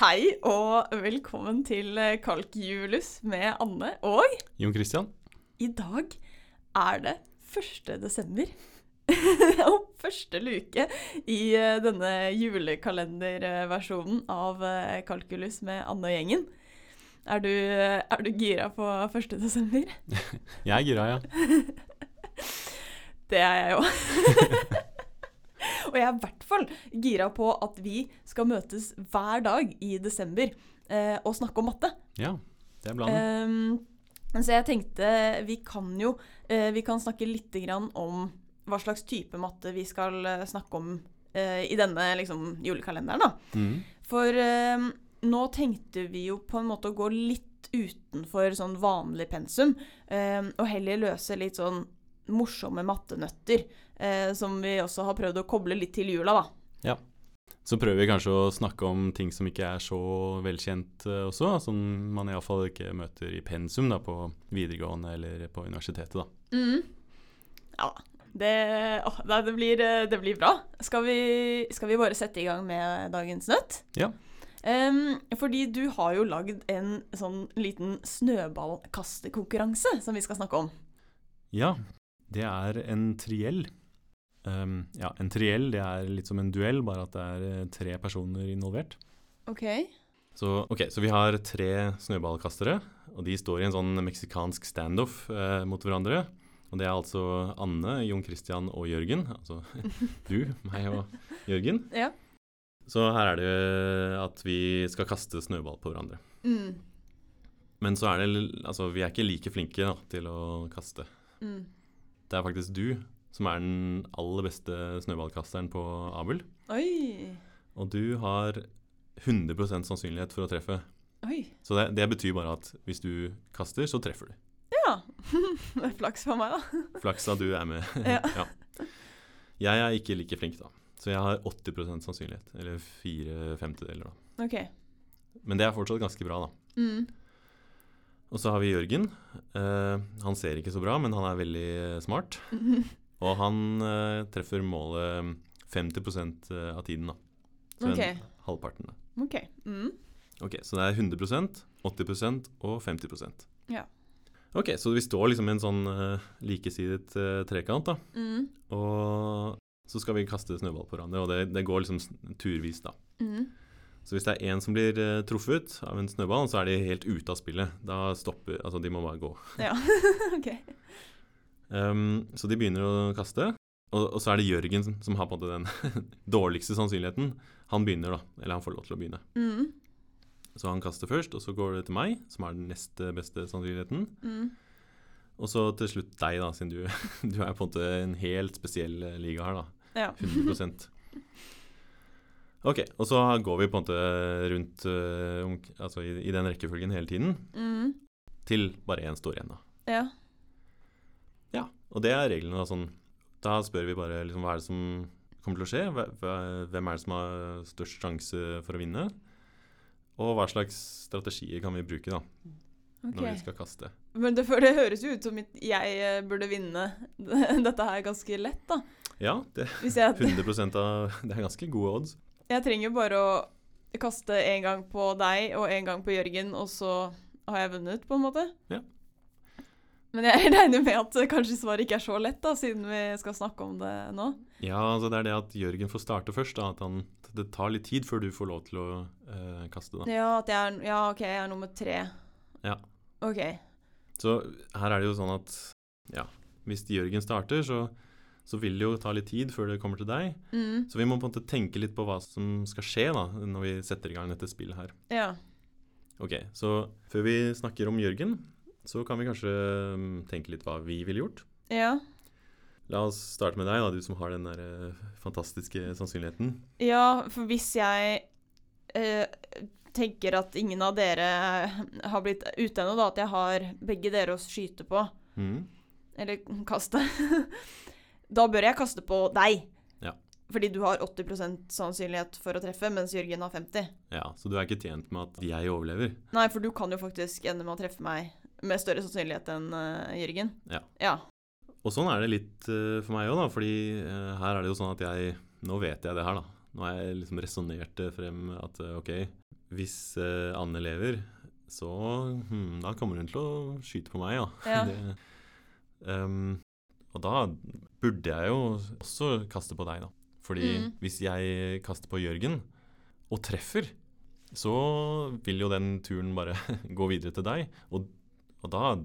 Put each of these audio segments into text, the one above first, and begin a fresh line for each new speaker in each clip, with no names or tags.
Hei og velkommen til eh, Kalkjulus med Anne. Og
Jon Christian?
i dag er det 1. desember. og første luke i eh, denne julekalenderversjonen av eh, Kalkulus med Anne og gjengen. Er du, er du gira på 1. desember?
Jeg er gira, ja.
Det er jeg òg. Og jeg er i hvert fall gira på at vi skal møtes hver dag i desember eh, og snakke om matte.
Ja, det er planen.
Um, så jeg tenkte vi kan jo eh, Vi kan snakke litt grann om hva slags type matte vi skal eh, snakke om eh, i denne liksom, julekalenderen. da.
Mm.
For eh, nå tenkte vi jo på en måte å gå litt utenfor sånn vanlig pensum, eh, og heller løse litt sånn morsomme mattenøtter, eh, som vi også har prøvd å koble litt til jula, da. Ja.
Så prøver vi kanskje å snakke om ting som ikke er så velkjent eh, også, som man iallfall ikke møter i pensum da, på videregående eller på universitetet. da.
Mm. Ja. Det, å, det, blir, eh, det blir bra. Skal vi, skal vi bare sette i gang med dagens nøtt?
Ja.
Um, fordi du har jo lagd en sånn liten snøballkastekonkurranse som vi skal snakke om.
Ja, det er en triell. Um, ja, en triell det er litt som en duell, bare at det er eh, tre personer involvert.
OK.
Så, ok, så vi har tre snøballkastere, og de står i en sånn meksikansk standoff eh, mot hverandre. Og det er altså Anne, Jon Christian og Jørgen. Altså du, meg og Jørgen.
Ja.
Så her er det at vi skal kaste snøball på hverandre.
Mm.
Men så er det Altså, vi er ikke like flinke da, til å kaste.
Mm.
Det er faktisk du som er den aller beste snøballkasteren på Abel.
Oi.
Og du har 100% sannsynlighet for å treffe.
Oi.
Så det, det betyr bare at hvis du kaster, så treffer du.
Ja. det er flaks for meg, da.
Flaks at du er med.
Ja.
Jeg er ikke like flink, da. Så jeg har 80% sannsynlighet. Eller fire femtedeler, da.
OK.
Men det er fortsatt ganske bra, da.
Mm.
Og så har vi Jørgen. Eh, han ser ikke så bra, men han er veldig eh, smart. Og han eh, treffer målet 50% av tiden, da. Så
Ok.
en halvparten. da.
OK. Mm.
Ok, Så det er 100% 80% og 50%
Ja.
Ok, så vi står liksom i en sånn uh, likesidet trekant, da.
Mm.
Og så skal vi kaste snøball på hverandre, og det, det går liksom turvis, da.
Mm.
Så hvis det er én som blir eh, truffet av en snøball, så er de helt ute av spillet. Da stopper Altså, de må bare gå.
Ja. OK.
Um, så de begynner å kaste. Og, og så er det Jørgen som, som har på en måte den dårligste sannsynligheten. Han begynner, da. Eller han får lov til å begynne.
Mm.
Så han kaster først, og så går det til meg, som er den neste beste sannsynligheten.
Mm.
Og så til slutt deg, da, siden du, du er på en måte en helt spesiell eh, liga her, da.
Ja.
100 Ok, og så går vi på en måte rundt uh, altså i, i den rekkefølgen hele tiden,
Mm.
til bare én står igjen, da.
Ja.
Ja, og det er reglene, da. Sånn, da spør vi bare liksom, hva er det som kommer til å skje? Hvem er det som har størst sjanse for å vinne? Og hva slags strategier kan vi bruke da,
Okay.
når vi skal kaste?
Men det, det høres jo ut som jeg eh, burde vinne dette her ganske lett, da.
Ja, det 100 av Det er ganske gode odds.
Jeg trenger bare å kaste en gang på deg og en gang på Jørgen, og så har jeg vunnet, på en måte.
Ja.
Men jeg regner med at kanskje svaret ikke er så lett, da, siden vi skal snakke om det nå.
Ja, altså det er det at Jørgen får starte først. da, at han, Det tar litt tid før du får lov til å eh, kaste. da.
Ja, at jeg er, ja, OK, jeg er nummer tre.
Ja.
OK.
Så her er det jo sånn at ja, hvis Jørgen starter, så, så vil det jo ta litt tid før det kommer til deg.
Mm.
Så vi må på en måte tenke litt på hva som skal skje da, når vi setter i gang dette spillet her.
Ja.
Ok, Så før vi snakker om Jørgen, så kan vi kanskje mm, tenke litt hva vi ville gjort.
Ja.
La oss starte med deg, da, du som har den der eh, fantastiske sannsynligheten.
Ja, for hvis jeg eh, tenker at ingen av dere har blitt ute ennå, da, at jeg har begge dere å skyte på,
mm.
eller kaste, da bør jeg kaste på deg.
Ja.
Fordi du har 80% sannsynlighet for å treffe, mens Jørgen har 50.
Ja, Så du er ikke tjent med at jeg overlever?
Nei, for du kan jo faktisk ende med å treffe meg med større sannsynlighet enn uh, Jørgen.
Ja.
Ja.
Og sånn er det litt uh, for meg òg, da. Fordi uh, her er det jo sånn at jeg Nå vet jeg det her, da. Nå har jeg liksom resonnert frem at OK, hvis Anne lever, så hmm, da kommer hun til å skyte på meg, ja.
Ja.
Det, um, og da burde jeg jo også kaste på deg, da. Fordi
Mm.
hvis jeg kaster på Jørgen og treffer, så vil jo den turen bare gå videre til deg. Og, og da,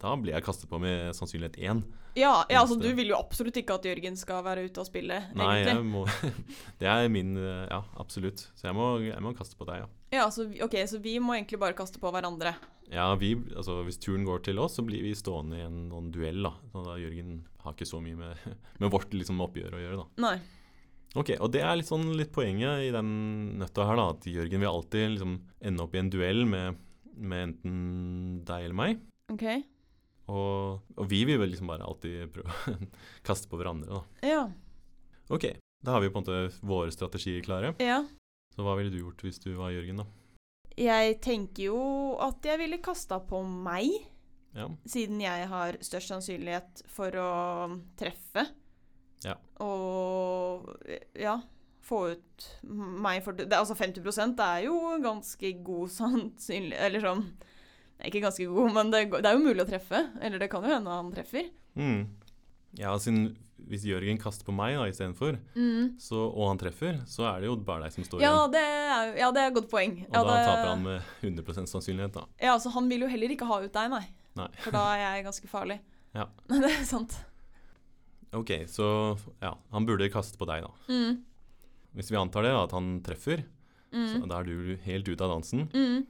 da blir jeg kastet på med sannsynlighet én.
Ja, ja, altså du vil jo absolutt ikke at Jørgen skal være ute og spille,
Nei,
egentlig.
må Det er min eh, Ja, absolutt. Så jeg må, jeg må kaste på deg, ja.
Ja, så, ok, så vi må egentlig bare kaste på hverandre.
Ja, vi, altså Hvis turen går til oss, så blir vi stående i en noen duell. da. Så da Jørgen har ikke så mye med, med vårt liksom, oppgjør å gjøre. da.
Nei.
Ok, Og det er litt sånn litt poenget i den nøtta her, da. At Jørgen vil alltid liksom ende opp i en duell med, med enten deg eller meg.
OK.
Og, og vi vil vel liksom bare alltid prøve å kaste på hverandre, da.
Ja.
Ok, da har vi på en måte våre strategier klare.
Ja.
Så hva ville du gjort hvis du var Jørgen, da?
Jeg tenker jo at jeg ville kasta på meg,
Ja.
siden jeg har størst sannsynlighet for å treffe.
Ja.
Og ja, få ut meg for det, Altså 50 det er jo ganske god sannsynlig Eller sånn Ikke ganske god, men det, det er jo mulig å treffe. Eller det kan jo hende han treffer.
Mm. Ja, siden hvis Jørgen kaster på meg da istedenfor,
Mm.
så, og han treffer, så er det jo bare deg som står
Ja,
igjen.
det er, ja, det er et godt poeng.
Og
ja,
da
det-
taper han med 100 sannsynlighet, da.
Ja, så han vil jo heller ikke ha ut deg, nei.
Nei.
For da er jeg ganske farlig.
Ja.
det er sant.
Ok, så ja, han burde kaste på deg, da.
Mm.
Hvis vi antar det, da, at han treffer, så
Mm.
da er du helt ute av dansen.
Mm.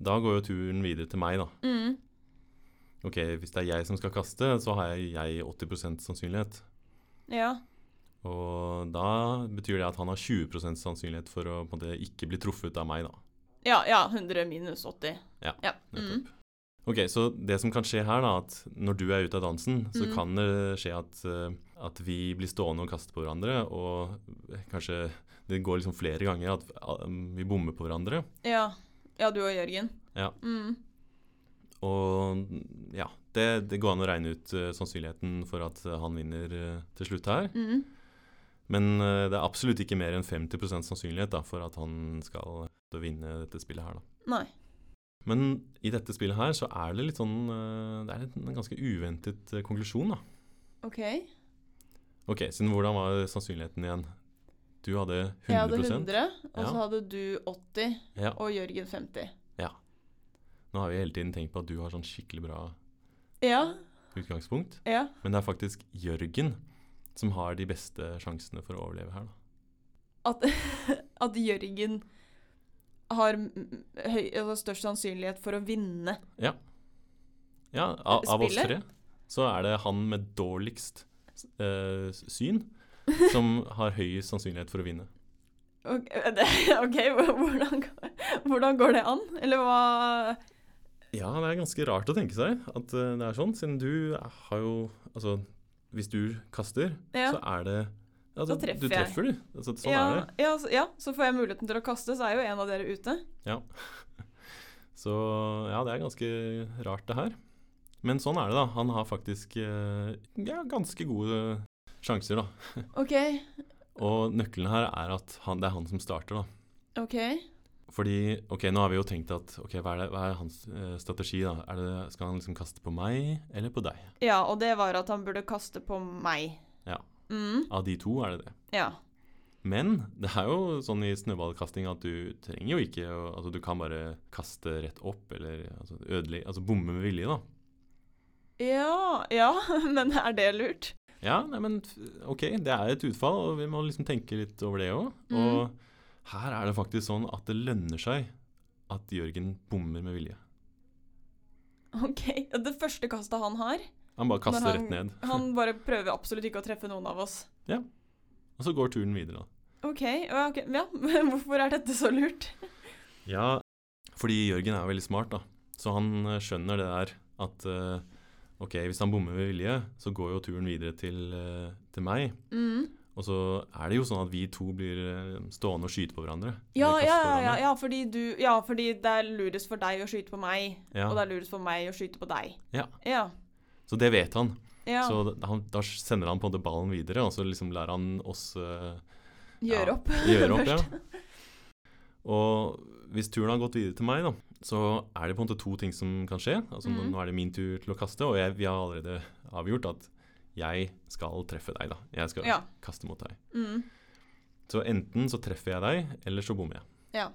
Da går jo turen videre til meg, da.
Mm.
Ok, hvis det er jeg som skal kaste, så har jeg, jeg 80% sannsynlighet.
Ja.
Og da betyr det at han har 20 sannsynlighet for å på en måte ikke bli truffet av meg, da.
ja. Ja, 100 minus 80.
Ja,
Ja.
Nettopp.
Mm.
Ok, så det som kan skje her, da, at når du er ute av dansen, så
Mm.
kan det skje at, eh, at vi blir stående og kaste på hverandre, og kanskje det går liksom flere ganger at ah, vi bommer på hverandre.
Ja. Ja, du og Jørgen.
Ja.
Mm.
Og ja, det, det går an å regne ut uh, sannsynligheten for at eh, han vinner uh, til slutt her.
Mm.
Men uh, det er absolutt ikke mer enn 50% sannsynlighet da, for at han skal vinne dette spillet her. Da.
Nei.
Men i dette spillet her så er det litt sånn Det er en ganske uventet konklusjon, da.
OK.
Ok, siden hvordan var sannsynligheten igjen? Du hadde 100
Jeg hadde 100, og
Ja.
så hadde du 80,
Ja.
og Jørgen 50. Ja.
Nå har vi hele tiden tenkt på at du har sånn skikkelig bra
Ja.
utgangspunkt.
Ja.
Men det er faktisk Jørgen som har de beste sjansene for å overleve her, da.
At, at Jørgen har høy, altså størst sannsynlighet for å vinne.
Ja, av, av oss tre så er det han med dårligst eh, syn som har høyest sannsynlighet for å vinne.
Ok, det, ok, hvordan, hvordan går det an? Eller hva
Ja, det er ganske rart å tenke seg at eh, det er sånn, siden du har jo Altså, hvis du kaster,
Ja.
så er det ja,
Da treffer
Du
jeg.
treffer, du. Altså, sånn
ja,
er det.
Ja, så, ja, så får jeg muligheten til å kaste, så er jo en av dere ute.
Ja. Så ja, det er ganske rart, det her. Men sånn er det, da. Han har faktisk eh, ja, ganske gode sjanser, da.
OK.
Og nøkkelen her er at han, det er han som starter, da.
OK.
Fordi ok, nå har vi jo tenkt at ok, hva er, det, hva er hans eh, strategi, da? Det, skal han liksom kaste på meg eller på deg?
Ja, og det var at han burde kaste på meg.
Ja.
Mm,
Av de to er det det.
ja.
Men det er jo sånn i snøballkasting at du trenger jo ikke å Altså, du kan bare kaste rett opp, eller altså, ødelegge Altså bomme med vilje, da.
Ja, ja, men er det lurt?
Ja, nei, men OK, det er et utfall, og vi må liksom tenke litt over det òg.
Mm.
Og her er det faktisk sånn at det lønner seg at Jørgen bommer med vilje.
OK. Det første kastet han har
Han bare kaster
han,
rett ned.
Han bare prøver absolutt ikke å treffe noen av oss. Ja.
Og så går turen videre, da.
OK. Ja, ja. men hvorfor er dette så lurt?
Ja, fordi Jørgen er veldig smart, da. Så han eh, skjønner det der at eh, OK, hvis han bommer med vilje, så går jo turen videre til, eh, til meg.
Mm.
Og så er det jo sånn at vi to blir eh, stående og skyte på hverandre.
Ja, ja, ja, ja, fordi du, ja, fordi det er lurest for deg å skyte på meg,
Ja.
og det er lurest for meg å skyte på deg.
Ja.
Ja.
Så det vet han.
ja.
Så da, han, da sender han på en måte ballen videre, og så liksom lærer han oss uh,
Gjøre opp
Gjør opp. ja.
først.
Og hvis turen har gått videre til meg, da, så er det på en måte to ting som kan skje. Altså
Mhm.
Nå er det min tur til å kaste, og jeg, vi har allerede avgjort at jeg skal treffe deg. da. Jeg skal
Ja.
kaste mot deg.
Mm.
Så enten så treffer jeg deg, eller så bommer jeg.
Ja.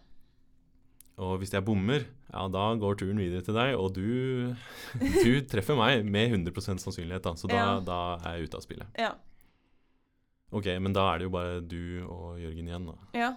Og hvis jeg bommer, ja, da går turen videre til deg, og du, du treffer meg med 100 sannsynlighet, da. Så da,
Ja.
da er jeg ute av spillet.
Ja.
Ok, men da er det jo bare du og Jørgen igjen, da.
Ja.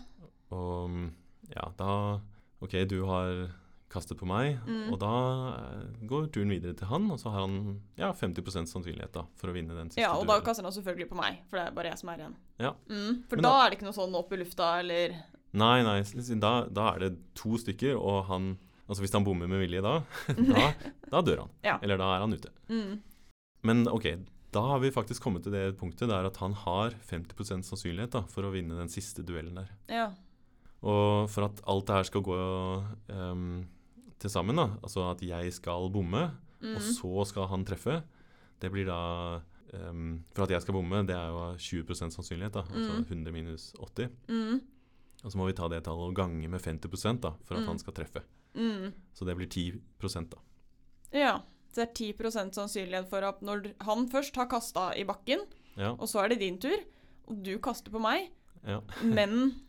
Og mm, ja, da Ok, du har kastet på meg,
Mm.
og da eh, går turen videre til han, og så har han ja, 50% sannsynlighet da, for å vinne den siste
ja, og da kaster han selvfølgelig på meg, for det er bare jeg som er igjen.
Ja.
Mm. For da,
da-
er det ikke noe sånn opp i lufta, eller
Nei, nei, da, da er det to stykker, og han Altså hvis han bommer med vilje da, da, da dør han.
Ja.
Eller da er han ute.
mm.
Men ok, da har vi faktisk kommet til det punktet der at han har 50% sannsynlighet da, for å vinne den siste duellen der.
Ja.
Og for at alt det her skal gå um, til sammen, da, altså at jeg skal bomme,
Mm.
og så skal han treffe, det blir da um, For at jeg skal bomme, det er jo 20 sannsynlighet, da, altså
Mm.
100 minus 80.
Mm.
Og så må vi ta det tallet og gange med 50 da, for at
Mm.
han skal treffe.
Mm.
Så det blir 10 da.
Ja. Så det er 10% sannsynlighet for at når han først har kasta i bakken,
Ja,
og så er det din tur, og du kaster på meg,
ja.
men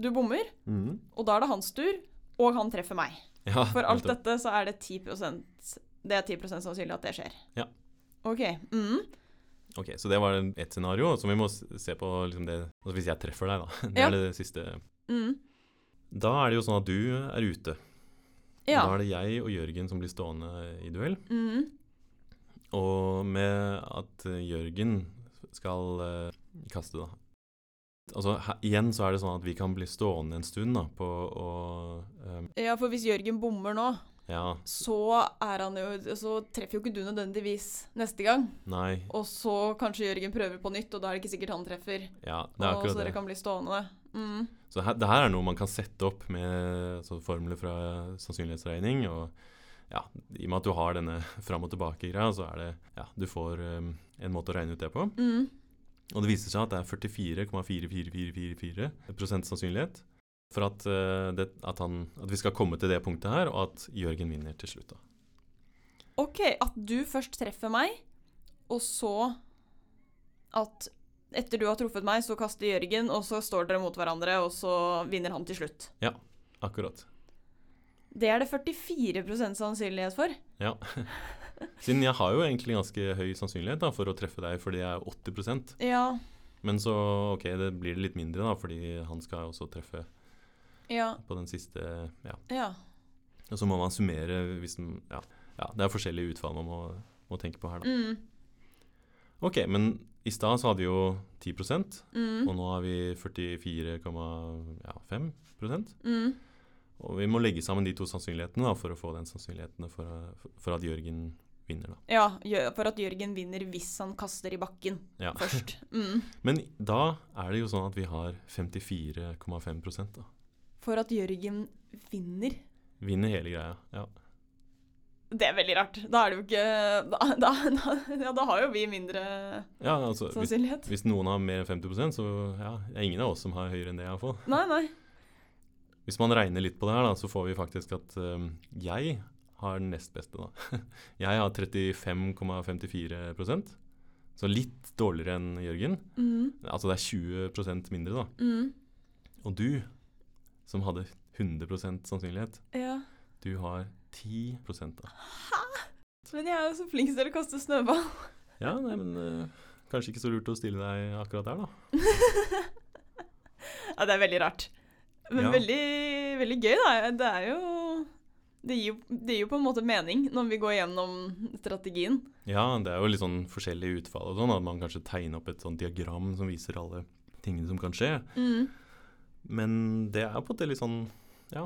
du bommer,
mm.
og da er det hans tur, og han treffer meg.
ja
For alt dette så er det 10% Det er 10% sannsynlig at det skjer.
Ja.
OK. Mm.
Ok, Så det var ett scenario som vi må se på liksom det altså Hvis jeg treffer deg, da. Det
Ja.
er det siste.
Mm.
Da er det jo sånn at du er ute.
Ja.
Da er det jeg og Jørgen som blir stående i duell.
Mm.
Og med at Jørgen skal uh, kaste, da. Altså her, Igjen så er det sånn at vi kan bli stående en stund da, på å um...
ja, for hvis Jørgen bommer nå,
Ja,
så er han jo Så treffer jo ikke du nødvendigvis neste gang.
nei.
Og så kanskje Jørgen prøver på nytt, og da er det ikke sikkert han treffer.
Ja, det er
Og så
akkurat
dere
det.
kan bli stående. Mm.
Så her, det her er noe man kan sette opp med altså, formler fra sannsynlighetsregning. Og ja, i og med at du har denne fram og tilbake-greia, så er det Ja, du får um, en måte å regne ut det på.
Mm.
Og det viser seg at det er 44,4444 sannsynlighet for at, uh, det, at, han, at vi skal komme til det punktet her, og at Jørgen vinner til slutt. da.
OK, at du først treffer meg, og så at etter du har truffet meg, så kaster Jørgen, og så står dere mot hverandre, og så vinner han til slutt.
Ja, Akkurat.
Det er det 44% sannsynlighet for.
Ja. Siden jeg har jo egentlig ganske høy sannsynlighet da, for å treffe deg, fordi jeg er 80
Ja.
Men så ok, det blir litt mindre, da, fordi han skal også treffe
Ja.
på den siste Ja.
Ja.
Og så må man summere hvis den Ja, ja det er forskjellige utfall man må, må tenke på her, da.
Mm.
Ok, men i stad så hadde vi jo 10
Mm.
og nå har vi 44,5
Mm.
Og vi må legge sammen de to sannsynlighetene da, for å få den sannsynligheten for, for at Jørgen vinner. da.
Ja, for at Jørgen vinner hvis han kaster i bakken
Ja.
først. Mm.
Men da er det jo sånn at vi har 54,5% da.
For at Jørgen vinner.
Vinner hele greia. Ja.
Det er veldig rart. Da er det jo ikke Da, da, da, ja, da har jo vi mindre
ja, altså
sannsynlighet.
hvis noen har mer enn 50% så ja, det er ingen av oss som har høyere enn det, iallfall.
Nei, nei.
Hvis man regner litt på det her, da, så får vi faktisk at um, jeg har den nest beste, da. Jeg har 35,54% så litt dårligere enn Jørgen.
Mm.
Altså det er 20% mindre, da.
Mm.
Og du, som hadde 100 sannsynlighet,
Ja.
du har 10% da.
Men jeg er jo så flink til å kaste snøball.
Ja, nei, men uh, kanskje ikke så lurt å stille deg akkurat der, da.
Ja, det er veldig rart. Men
Ja.
veldig, veldig gøy, da. Det er jo det gir, det gir jo på en måte mening når vi går gjennom strategien.
Ja, det er jo litt sånn forskjellige utfall og sånn, at man kanskje tegner opp et sånt diagram som viser alle tingene som kan skje.
Mm.
Men det er på en måte litt sånn Ja.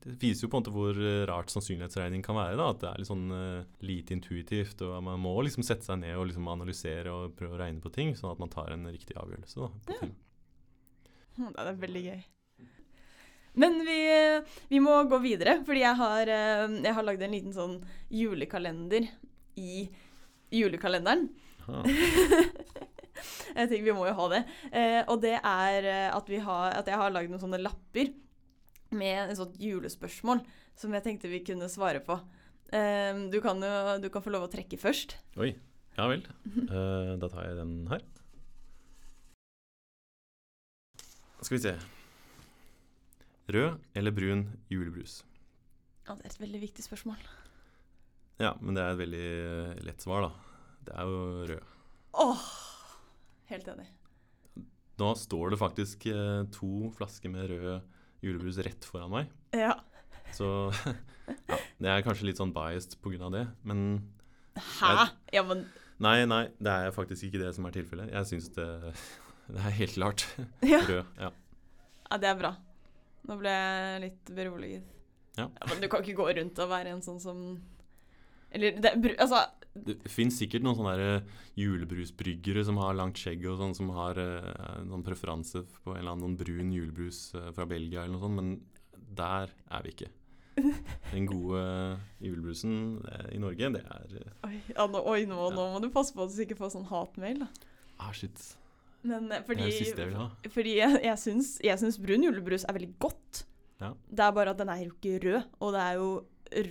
Det viser jo på en måte hvor eh, rart sannsynlighetsregning kan være. da, At det er litt sånn uh, lite intuitivt. og Man må liksom sette seg ned og liksom analysere og prøve å regne på ting, sånn at man tar en riktig avgjørelse. da, på ting.
Hm, Det er veldig gøy. Men vi, vi må gå videre, fordi jeg har, eh, jeg har lagd en liten sånn julekalender i julekalenderen. Jeg tenker Vi må jo ha det. Eh, og det er eh, at, vi har, at jeg har lagd noen sånne lapper med et sånt julespørsmål som jeg tenkte vi kunne svare på. Eh, du, kan jo du kan få lov å trekke først.
Oi. Ja vel. Da tar jeg den her. Skal vi se. Rød eller brun julebrus?
Ja, det er et veldig viktig spørsmål.
Ja, men det er et veldig eh, lett svar, da. Det er jo rød.
Åh! Helt enig.
Nå står det faktisk eh, to flasker med rød julebrus rett foran meg.
Ja.
Så ja, det er kanskje litt sånn biased pga. det. Men
Hæ? Ja, men
nei, nei, det er faktisk ikke det som er tilfellet. Jeg syns det, det er helt klart
ja.
rød. Ja.
ja, det er bra. Nå ble jeg litt beroliget.
Ja.
Men du kan ikke gå rundt og være en sånn som Eller det, altså
Det fins sikkert noen sånne eh, julebrusbryggere som har langt skjegg og sånn, som har uh, noen preferanse på en eller annen brun julebrus uh, fra Belgia eller noe sånt, men der er vi ikke. Den gode julebrusen i Norge, det er
Oi, ja, nå, oi nå, nå må du passe på at du ikke får sånn hatmail, da.
Ah, shit.
Men fordi,
Det er det siste jeg vil ha.
Fordi jeg, jeg, syns, jeg syns brun julebrus er veldig godt.
Ja.
Det er bare at den er jo ikke rød, og det er jo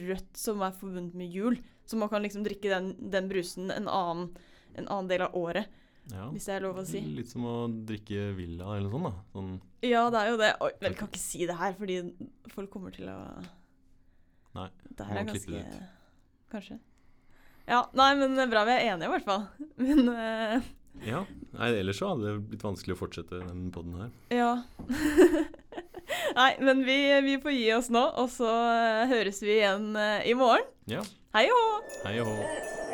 rødt som er forbundet med jul. Så man kan liksom drikke den, den brusen en annen, en annen del av året,
Ja.
hvis det er lov å si.
Litt som å drikke Villa eller noe sånt. da. Sånn,
Ja, det er jo det. Oi, men vi kan ikke si det her, fordi folk kommer til å
Nei,
Det her er ganske Kanskje. Ja, nei, men bra vi er enige, i hvert fall. Men eh,
ja. Nei, ellers så hadde det blitt vanskelig å fortsette den poden her.
ja. nei, men vi, vi får gi oss nå, og så eh, høres vi igjen eh, i morgen.
Ja.
Hei og hå!
Hei og hå.